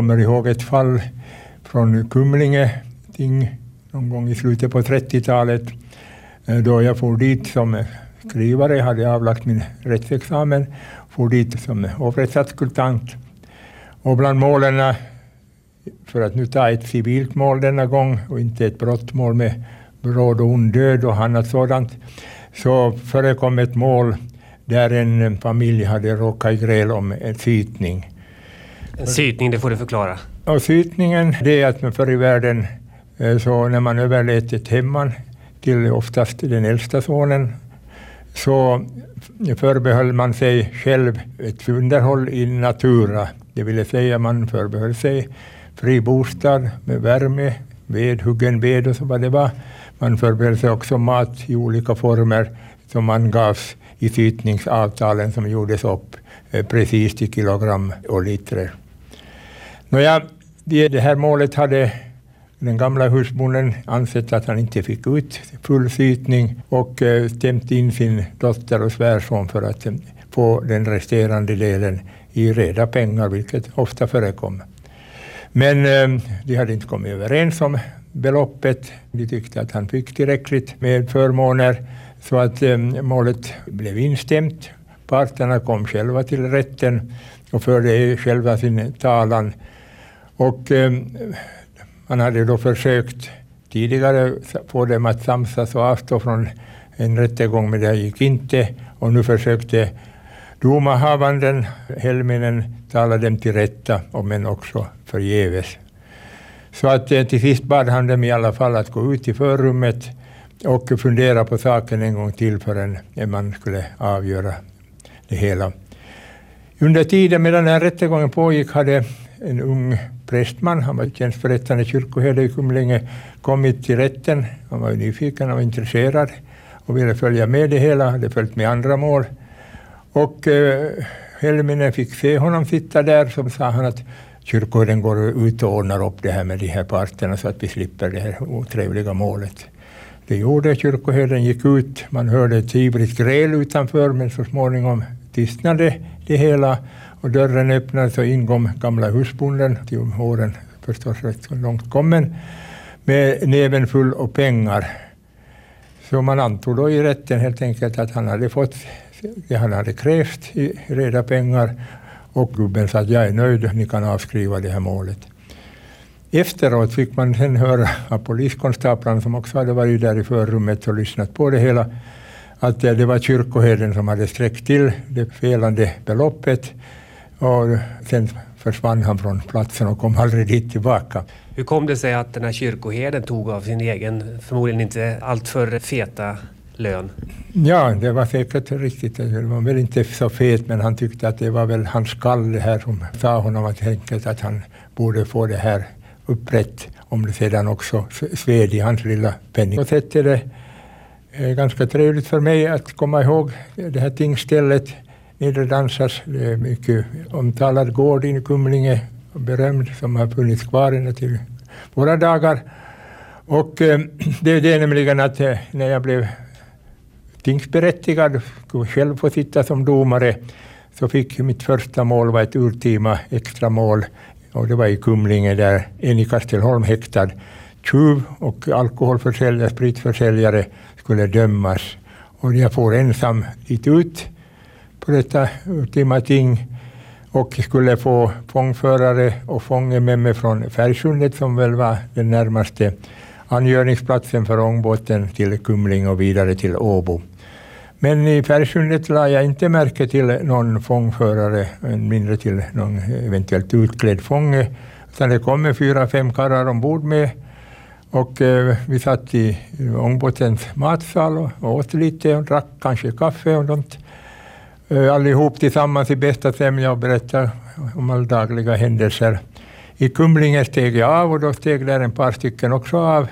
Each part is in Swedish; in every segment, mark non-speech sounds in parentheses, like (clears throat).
Jag kommer ihåg ett fall från Kumlinge ting någon gång i slutet på 30-talet eh, då jag for dit som skrivare, hade avlagt min rättsexamen, for dit som hovrättsadskultant. Och bland målen, för att nu ta ett civilt mål denna gång och inte ett brottmål med bråd och ond död och annat sådant, så förekom ett mål där en familj hade råkat i gräl om en sytning. Sytning, det får du förklara. Ja, sytningen, det är att förr i världen eh, så när man överlät ett hemman till oftast den äldsta sonen så förbehöll man sig själv ett underhåll i natura. Det vill säga man förbehöll sig fri bostad med värme, ved, huggen ved och så vad det var. Man förbehöll sig också mat i olika former som angavs i sytningsavtalen som gjordes upp eh, precis i kilogram och liter. Nåja, det här målet hade den gamla husbonden ansett att han inte fick ut full sytning och eh, stämt in sin dotter och svärson för att eh, få den resterande delen i reda pengar, vilket ofta förekom. Men eh, de hade inte kommit överens om beloppet. De tyckte att han fick tillräckligt med förmåner så att målet blev instämt. Parterna kom själva till rätten och förde själva sin talan. Och eh, man hade då försökt tidigare få dem att samsas och avstå från en rättegång, men det gick inte. Och nu försökte domarhavanden, helminen, tala dem till rätta, men också förgäves. Så att eh, till sist bad han dem i alla fall att gå ut i förrummet och fundera på saken en gång till förrän man skulle avgöra det hela. Under tiden medan den här rättegången pågick hade en ung prästman, han var tjänstförrättande kyrkoherde i Kumlinge, kommit till rätten. Han var nyfiken, och intresserad och ville följa med det hela, hade följt med andra mål. Och eh, Helminen fick se honom sitta där, så sa han att kyrkoherden går ut och ordnar upp det här med de här parterna så att vi slipper det här otrevliga målet. Det gjorde kyrkoherden, gick ut, man hörde ett ivrigt gräl utanför men så småningom tystnade det hela och dörren öppnades och in kom gamla husbonden, till åren förstås rätt så långt kommen, med näven full av pengar. Så man antog då i rätten helt enkelt att han hade fått det han hade krävt i reda pengar och gubben sa att jag är nöjd, ni kan avskriva det här målet. Efteråt fick man sen höra av poliskonstaplarna som också hade varit där i förrummet och lyssnat på det hela att det var kyrkoherden som hade sträckt till det felande beloppet och sen försvann han från platsen och kom aldrig dit tillbaka. Hur kom det sig att den här kyrkoherden tog av sin egen, förmodligen inte alltför feta lön? Ja, det var säkert riktigt. Det var väl inte så fet, men han tyckte att det var väl hans kall det här som sa honom att, enkelt att han borde få det här upprätt om det sedan också sved i hans lilla penning. På sätt är ganska trevligt för mig att komma ihåg det här tingstället. Nedre Dansas, det är mycket omtalad gård i Kumlinge, berömd, som har funnits kvar ända till våra dagar. Och eh, (clears throat) det är det nämligen att eh, när jag blev tingsberättigad, skulle själv få sitta som domare, så fick mitt första mål vara ett urtima extra mål. och det var i Kumlinge där en i Kastelholm häktad tjuv och alkoholförsäljare, spritförsäljare skulle dömas. Och jag får ensam dit ut på detta ultima ting och skulle få fångförare och fånge med mig från Färgsundet som väl var den närmaste angöringsplatsen för ångbåten till Kumling och vidare till Åbo. Men i Färgsundet la jag inte märke till någon fångförare, än mindre till någon eventuellt utklädd fånge. Utan det kom fyra, fem karlar ombord med och eh, vi satt i ångbåtens matsal och, åt lite och drack kanske kaffe och sånt. Eh, allihop tillsammans i bästa sämja och berättade om alldagliga händelser. I Kumlinge steg jag av och då steg där en par stycken också av.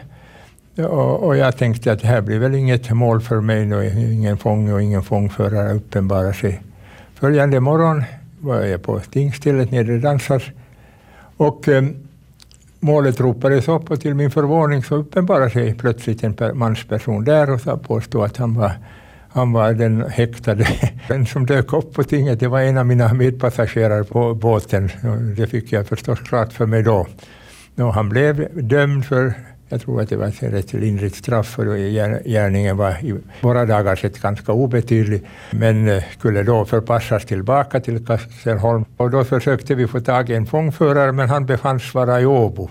Och, och, jag tänkte att det här blir väl inget mål för mig nu, ingen fånge och ingen fångförare uppenbarar sig. Följande morgon var jag på Stingstället nere i Dansars och eh, målet ropades upp och till min förvåning så uppenbarade sig plötsligt en mansperson där och påstod att han var Han var den häktade. (laughs) Den som dök upp på tinget det var en av mina medpassagerare på båten. Det fick jag förstås klart för mig då. Och han blev dömd för jag tror att det var ett rätt lindrigt straff för gärningen var i våra dagar sett ganska obetydlig, men eh, skulle då förpassas tillbaka till Kastelholm. Och då försökte vi få tag i en fångförare, men han befanns vara i Åbo.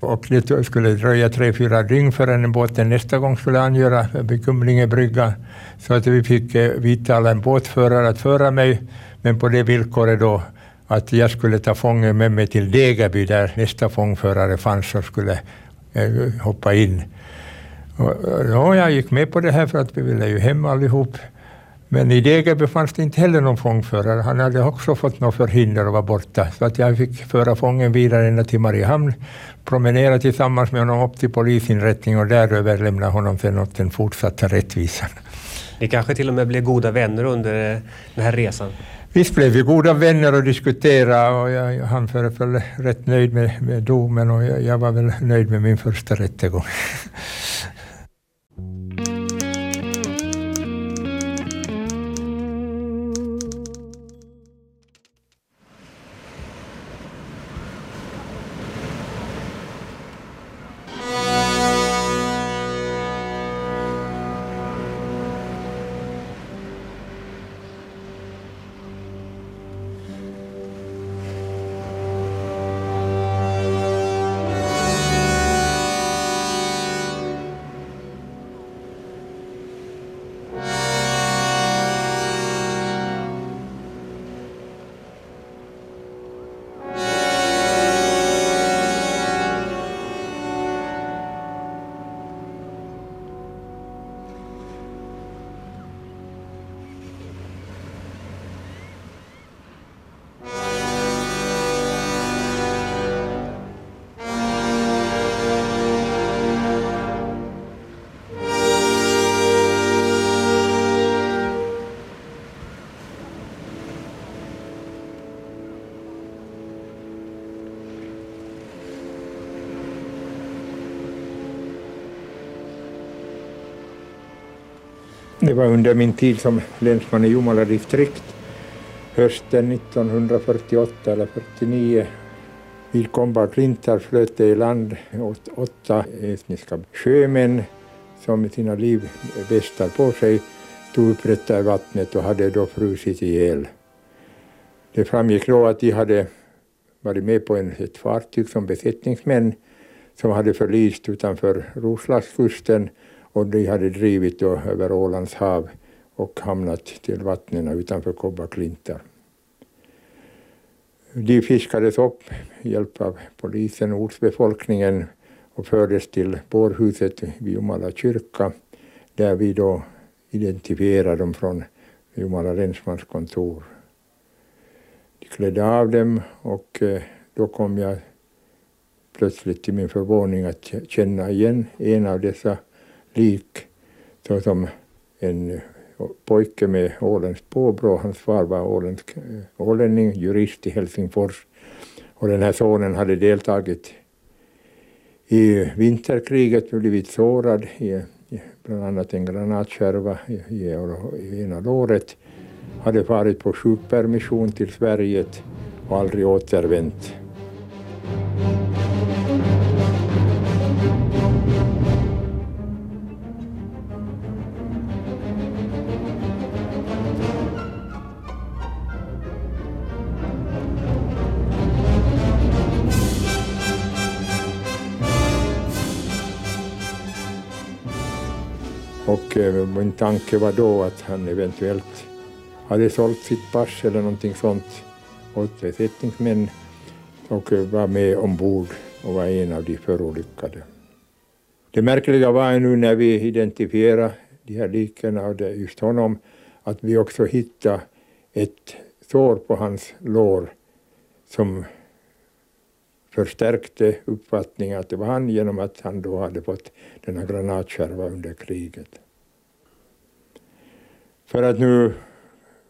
Och det skulle dröja tre, fyra dygn förrän båten nästa gång skulle angöra vid Kumlinge brygga. Så att vi fick eh, vidtala en båtförare att föra mig, men på det villkoret då att jag skulle ta fången med mig till Degerby där nästa fångförare fanns och skulle Eh, hoppa in. Och, ja, jag gick med på det här för att vi ville ju hem allihop. Men i Degerby fanns det inte heller någon fångförare. Han hade också fått något förhinder och var borta. Så att jag fick föra fången vidare ända till Mariehamn, promenera tillsammans med honom upp till polisinrättningen och där överlämna honom sen åt den fortsatta rättvisan. Ni kanske till och med blev goda vänner under den här resan? Visst blev vi goda vänner och diskuterade och jag, han föreföll rätt nöjd med, med domen och jag, jag var väl nöjd med min första rättegång. Det var under min tid som länsman i Jomala distrikt hösten 1948 eller 49 vid Kombar Klintar flöt det i land åt åtta etniska sjömän som med sina livvästar på sig stod upprätta i vattnet och hade då frusit ihjäl. Det framgick då att de hade varit med på en, ett fartyg som besättningsmän som hade förlist utanför Roslagskusten och de hade drivit då över Ålands hav och hamnat till vattnen utanför Kobba-Klintar. De fiskades upp med hjälp av polisen och ortsbefolkningen och fördes till bårhuset vid Jomala kyrka där vi då identifierade dem från Jomala länsmans kontor. De klädde av dem och eh, då kom jag plötsligt till min förvåning att känna igen en av dessa lik såsom en pojke med åländskt påbrå. Hans far var åländsk, eh, ålänning, jurist i Helsingfors. Och den här sonen hade deltagit i vinterkriget och blivit sårad i, bland annat en granatskärva i, i, i ena låret. Hade farit på sjukpermission till Sverige och aldrig återvänt. Och min tanke var då att han eventuellt hade sålt sitt pass eller någonting sånt åt besättningsmän och var med ombord och var en av de förolyckade. Det märkliga var nu när vi identifierade de här liken av just honom att vi också hittade ett sår på hans lår som förstärkte uppfattningen att det var han genom att han då hade fått denna granatskärva under kriget. För att nu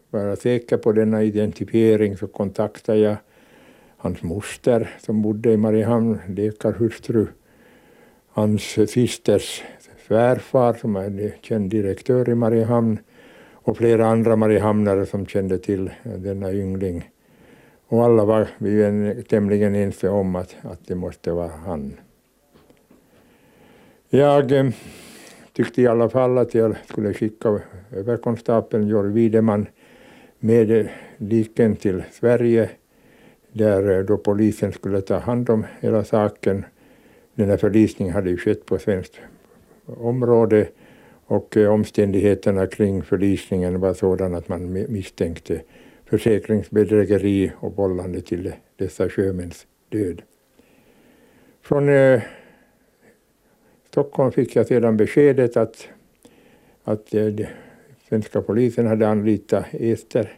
vara säker på denna identifiering så kontaktade jag hans moster som bodde i Mariehamn, läkarhustru, hans systers svärfar som är känd direktör i Mariehamn och flera andra mariehamnare som kände till denna yngling. Och alla var vi tämligen ense om att, att det måste vara han. Jag eh, tyckte i alla fall att jag skulle skicka överkonstapeln Georg Wideman med liken till Sverige där eh, då polisen skulle ta hand om hela saken. Den här förlisningen hade ju skett på svenskt område och eh, omständigheterna kring förlisningen var sådana att man misstänkte försäkringsbedrägeri och vållande till dessa sjömäns död. Från eh, Stockholm fick jag sedan beskedet att, att eh, svenska polisen hade anlitat ester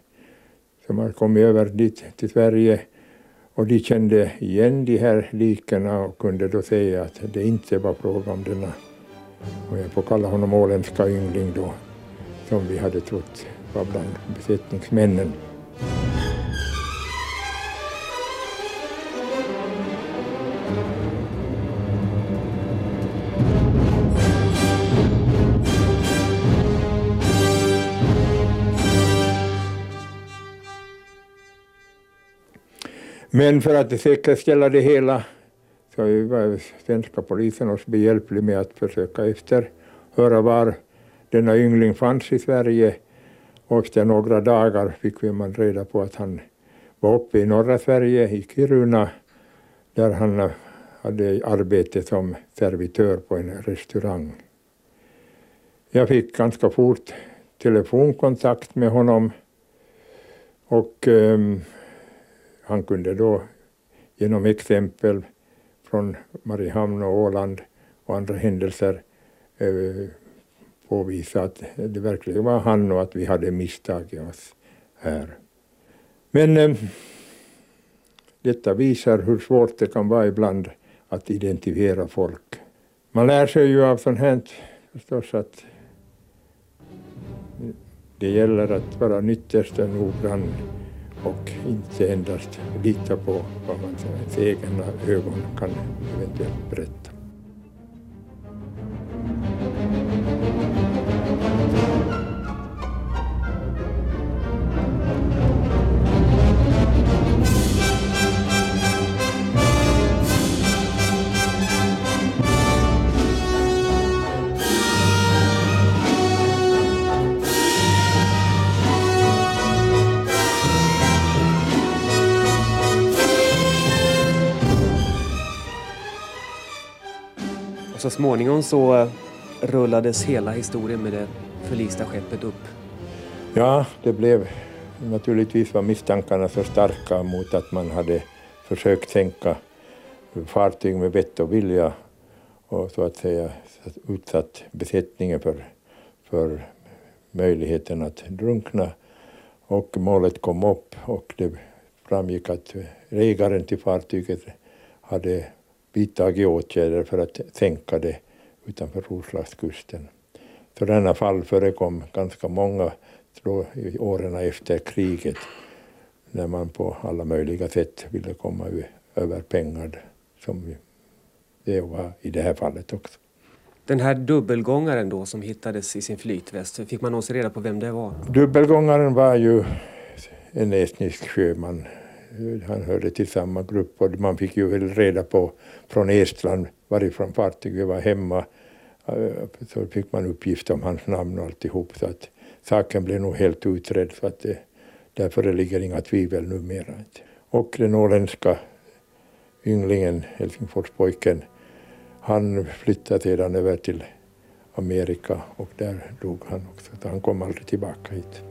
som hade kommit över dit till Sverige och de kände igen de här likena och kunde då säga att det inte var fråga om denna, och jag får kalla honom åländska yngling då, som vi hade trott var bland besättningsmännen. Men för att säkerställa det hela så var svenska polisen oss behjälplig med att försöka efterhöra var denna yngling fanns i Sverige. Och efter några dagar fick vi man reda på att han var uppe i norra Sverige, i Kiruna, där han hade arbete som servitör på en restaurang. Jag fick ganska fort telefonkontakt med honom och um, han kunde då genom exempel från Mariehamn och Åland och andra händelser eh, påvisa att det verkligen var han och att vi hade misstagit oss här. Men eh, detta visar hur svårt det kan vara ibland att identifiera folk. Man lär sig ju av sånt här förstås att det gäller att vara ytterst noggrann och inte endast lita på vad man ens egna ögon kan eventuellt berätta. Och så småningom så eh, rullades hela historien med det förlista skeppet upp. Ja, det blev naturligtvis var misstankarna så starka mot att man hade försökt sänka fartyg med vett och vilja och så att säga utsatt besättningen för, för möjligheten att drunkna. Och målet kom upp och det framgick att ägaren till fartyget hade vidtagit åtgärder för att sänka det utanför Roslagskusten. Sådana fall förekom ganska många i åren efter kriget när man på alla möjliga sätt ville komma över pengar som det var i det här fallet också. Den här dubbelgångaren då som hittades i sin flytväst, fick man någonsin reda på vem det var? Dubbelgångaren var ju en estnisk sjöman han hörde till samma grupp och man fick ju reda på från Estland varifrån fartyget var hemma. Eh, så fick man uppgift om hans namn och alltihop så att saken blev nog helt utredd så att eh, det, där föreligger inga tvivel numera. Och den åländska ynglingen, Helsingforspojken, han flyttade sedan över till Amerika och där dog han också. Så han kom aldrig tillbaka hit.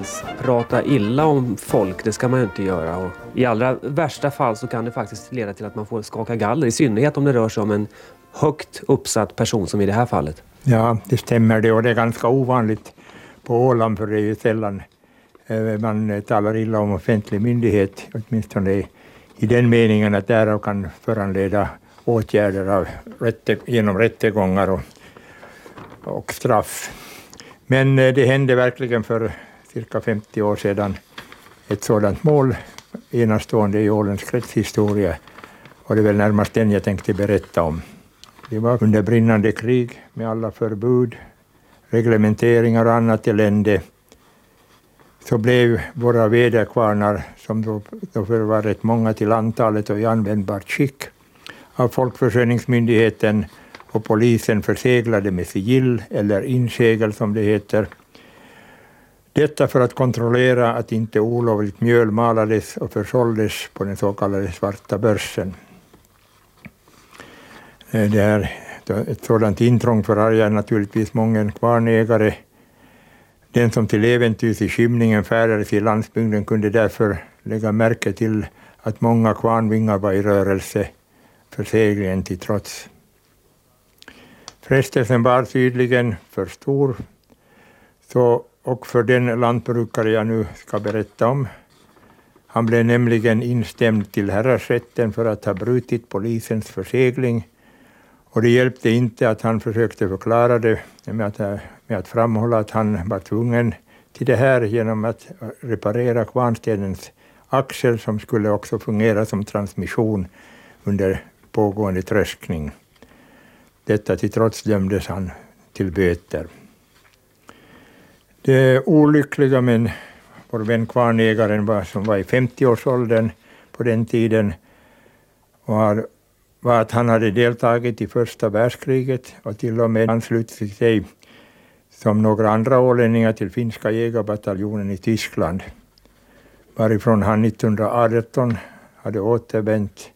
Nils, prata illa om folk, det ska man ju inte göra. Och I allra värsta fall så kan det faktiskt leda till att man får skaka galler, i synnerhet om det rör sig om en högt uppsatt person som i det här fallet. Ja, det stämmer det och det är ganska ovanligt på Åland för det är ju sällan eh, man talar illa om offentlig myndighet, åtminstone i den meningen att därav kan föranleda åtgärder av rätte, genom rättegångar och, och straff. Men eh, det hände verkligen för cirka 50 år sedan ett sådant mål, enastående i Ålens kretshistoria, och det är väl närmast den jag tänkte berätta om. Det var under brinnande krig med alla förbud, reglementeringar och annat elände, så blev våra väderkvarnar, som då, då var rätt många till antalet och i användbart skick, av Folkförsörjningsmyndigheten och polisen förseglade med sigill, eller insegel som det heter. Detta för att kontrollera att inte olovligt mjöl malades och försåldes på den så kallade svarta börsen. Eh, det är ett sådant intrång förargar naturligtvis många kvarnägare. Den som till äventyrs i skymningen färdades i landsbygden kunde därför lägga märke till att många kvarnvingar var i rörelse, förseglingen till trots. Frestelsen var tydligen för stor, så, och för den lantbrukare jag nu ska berätta om. Han blev nämligen instämd till häradsrätten för att ha brutit polisens försegling och det hjälpte inte att han försökte förklara det med att, med att framhålla att han var tvungen till det här genom att reparera kvarnstenens axel som skulle också fungera som transmission under pågående tröskning. Detta till trots dömdes han till böter. Det olyckliga med vår vän kvarnägaren var, som var i 50-årsåldern på den tiden var var att han hade deltagit i första världskriget och till och med anslutit sig som några andra ålänningar till finska jägarbataljonen i Tyskland, varifrån han 1918 hade återvänt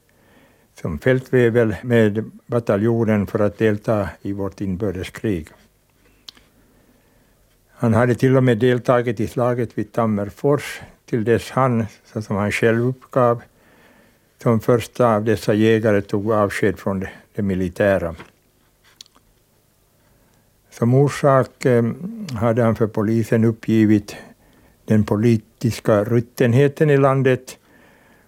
som fältvävel med bataljonen för att delta i vårt inbördeskrig. Han hade till och med deltagit i slaget vid Tammerfors till dess han, som han själv uppgav, som första av dessa jägare tog avsked från det, det militära. Som orsak eh, hade han för polisen uppgivit den politiska ruttenheten i landet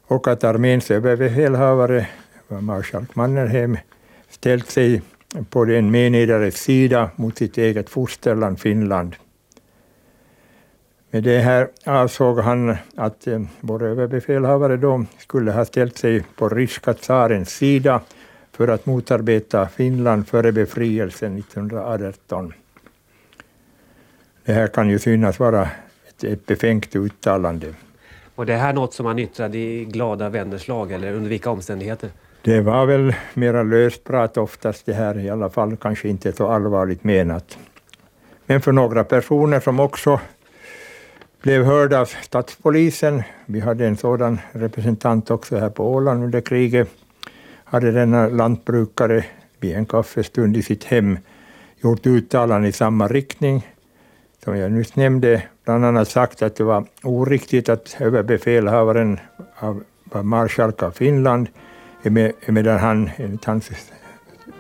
och att arméns överbefälhavare, eh, marskalk Mannerheim, ställt sig på den menedares sida mot sitt eget fosterland Finland. Med det här avsåg han att eh, vår överbefälhavare då skulle ha ställt sig på ryska tsarens sida för att motarbeta Finland före befrielsen 1918. Det här kan ju synas vara ett, ett befängt uttalande. Och det här något som han yttrade i glada vänners lag eller under vilka omständigheter? Det var väl mera löst prat oftast det här, i alla fall kanske inte så allvarligt menat. Men för några personer som också blev hörd av statspolisen. Vi hade en sådan representant också här på Åland under kriget. Hade denna lantbrukare vid en kaffestund i sitt hem gjort uttalanden i samma riktning som jag nyss nämnde, bland annat sagt att det var oriktigt att överbefälhavaren var marskalk av Finland, medan han enligt hans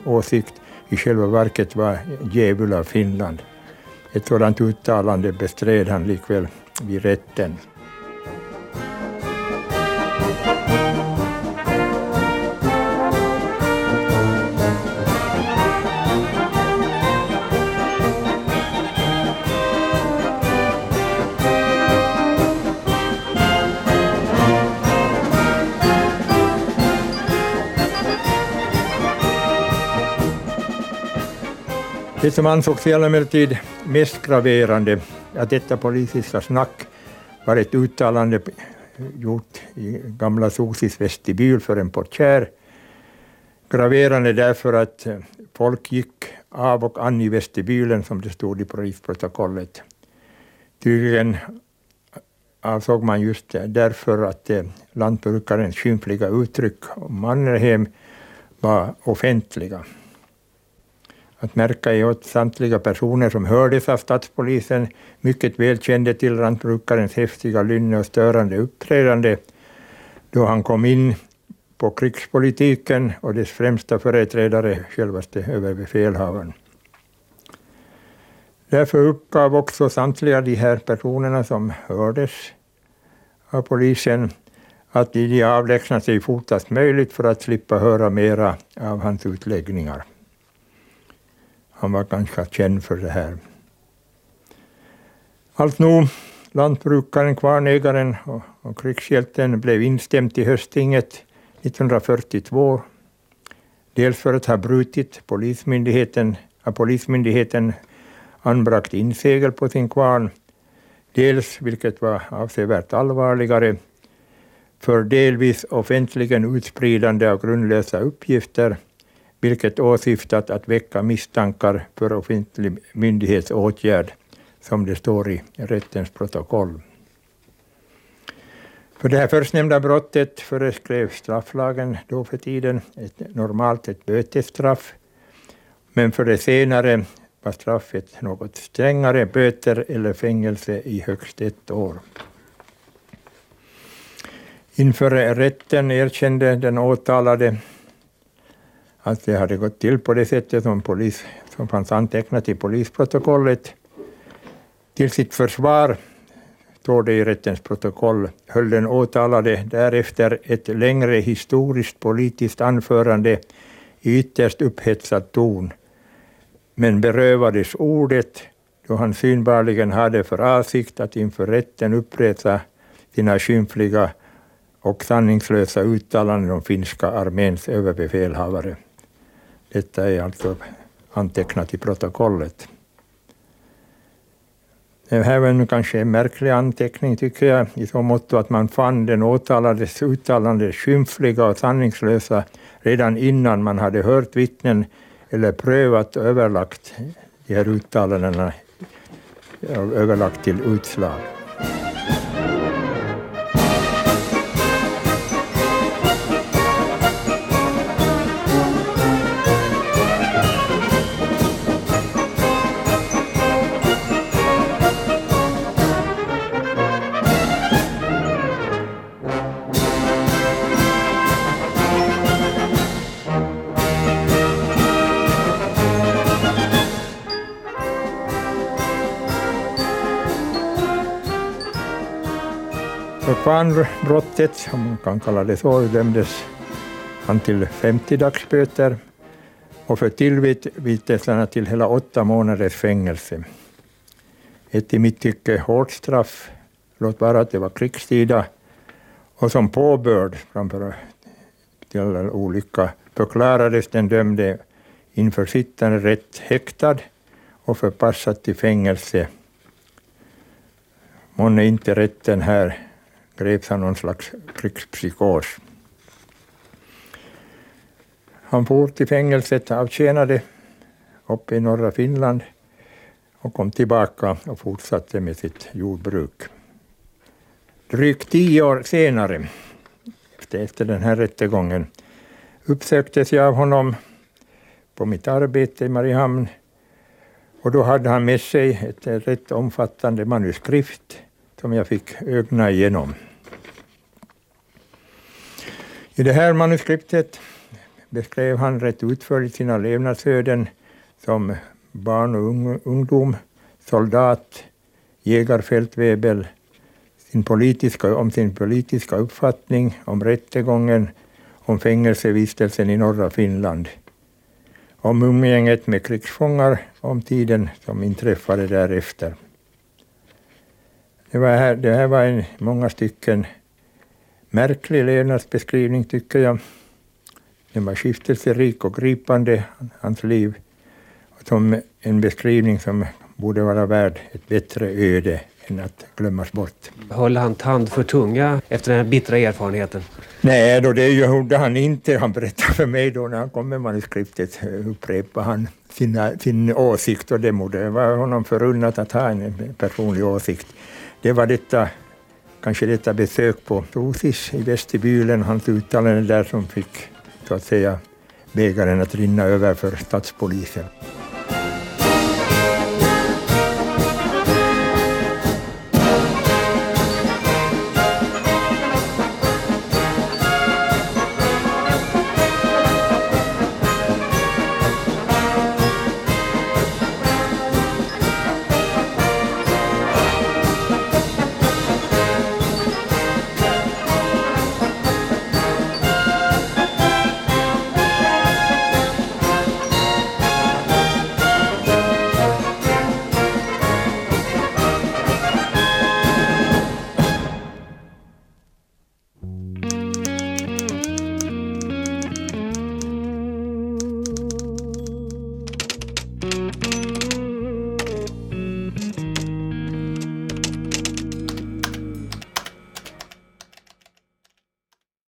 åsikt i själva verket var djävul av Finland. Ett sådant uttalande bestred han likväl vid rätten. Det som ansågs emellertid mest graverande att detta politiska snack var ett uttalande gjort i gamla Sosis vestibul för en portier. Graverande därför att eh, folk gick av och an i vestibulen som det stod i polisprotokollet. Tydligen eh, avsåg man just därför att eh, lantbrukarens skymfliga uttryck om Mannerheim var offentliga. Att märka är att samtliga personer som hördes av stadspolisen mycket väl kände till lantbrukarens häftiga lynne och störande uppträdande då han kom in på krigspolitiken och dess främsta företrädare, självaste överbefälhavaren. Därför uppgav också samtliga de här personerna som hördes av polisen att de avlägsnade sig fortast möjligt för att slippa höra mera av hans utläggningar. Han var ganska känd för det här. Allt nog, lantbrukaren, kvarnägaren och, och krigshjälten blev instämd i höstinget 1942. Dels för att ha brutit polismyndigheten, av polismyndigheten anbragt insegel på sin kvarn. Dels, vilket var avsevärt allvarligare, för delvis offentligen utspridande av grundlösa uppgifter, vilket åsyftat att väcka misstankar för offentlig myndighetsåtgärd, som det står i rättens protokoll. För det här förstnämnda brottet föreskrev strafflagen då för tiden ett normalt ett bötesstraff, men för det senare var straffet något strängare, böter eller fängelse i högst ett år. Inför rätten erkände den åtalade att det hade gått till på det sättet som, polis, som fanns antecknat i polisprotokollet. Till sitt försvar, står det i rättens protokoll, höll den åtalade därefter ett längre historiskt politiskt anförande i ytterst upphetsad ton, men berövades ordet då han synbarligen hade för avsikt att inför rätten upprepa sina skymfliga och sanningslösa uttalanden om finska arméns överbefälhavare. Detta är alltså antecknat i protokollet. Det här var kanske en märklig anteckning tycker jag, i så mått att man fann den åtalades uttalanden skymfliga och sanningslösa redan innan man hade hört vittnen eller prövat och överlagt de här uttalandena, överlagt till utslag. För kvarnbrottet, om man kan kalla det så, dömdes han till 50 dagsböter och för tillvitelserna till hela åtta månaders fängelse. Ett i mitt tycke hårt straff, låt vara att det var krigstida, och som påbörd framför till olycka förklarades den dömde inför sittande rätt häktad och förpassad till fängelse. Månne inte rätten här greps han någon slags krigspsykos. Han for till fängelset, avtjänade uppe i norra Finland och kom tillbaka och fortsatte med sitt jordbruk. Drygt tio år senare, efter den här rättegången, uppsöktes jag av honom på mitt arbete i Mariehamn och då hade han med sig ett rätt omfattande manuskript som jag fick ögna igenom. I det här manuskriptet beskrev han rätt utförligt sina levnadsöden som barn och ungdom, soldat, jägarfältväbel, sin politiska, om sin politiska uppfattning, om rättegången, om fängelsevistelsen i norra Finland, om umgänget med krigsfångar, om tiden som inträffade därefter. Det, var här, det här var en, många stycken märklig levnadsbeskrivning tycker jag. Den var skiftelserik och gripande, hans liv. Som en beskrivning som borde vara värd ett bättre öde än att glömmas bort. Höll han tand för tunga efter den här bittra erfarenheten? Nej, då det gjorde han inte. Han berättade för mig då när han kom med manuskriptet upprepade han sina, sin åsikt och det vara honom förunnat att ha en personlig åsikt. Det var detta kanske detta besök på Rosis i vestibylen, hans uttalande där som fick så att säga bägaren att rinna över för stadspolisen.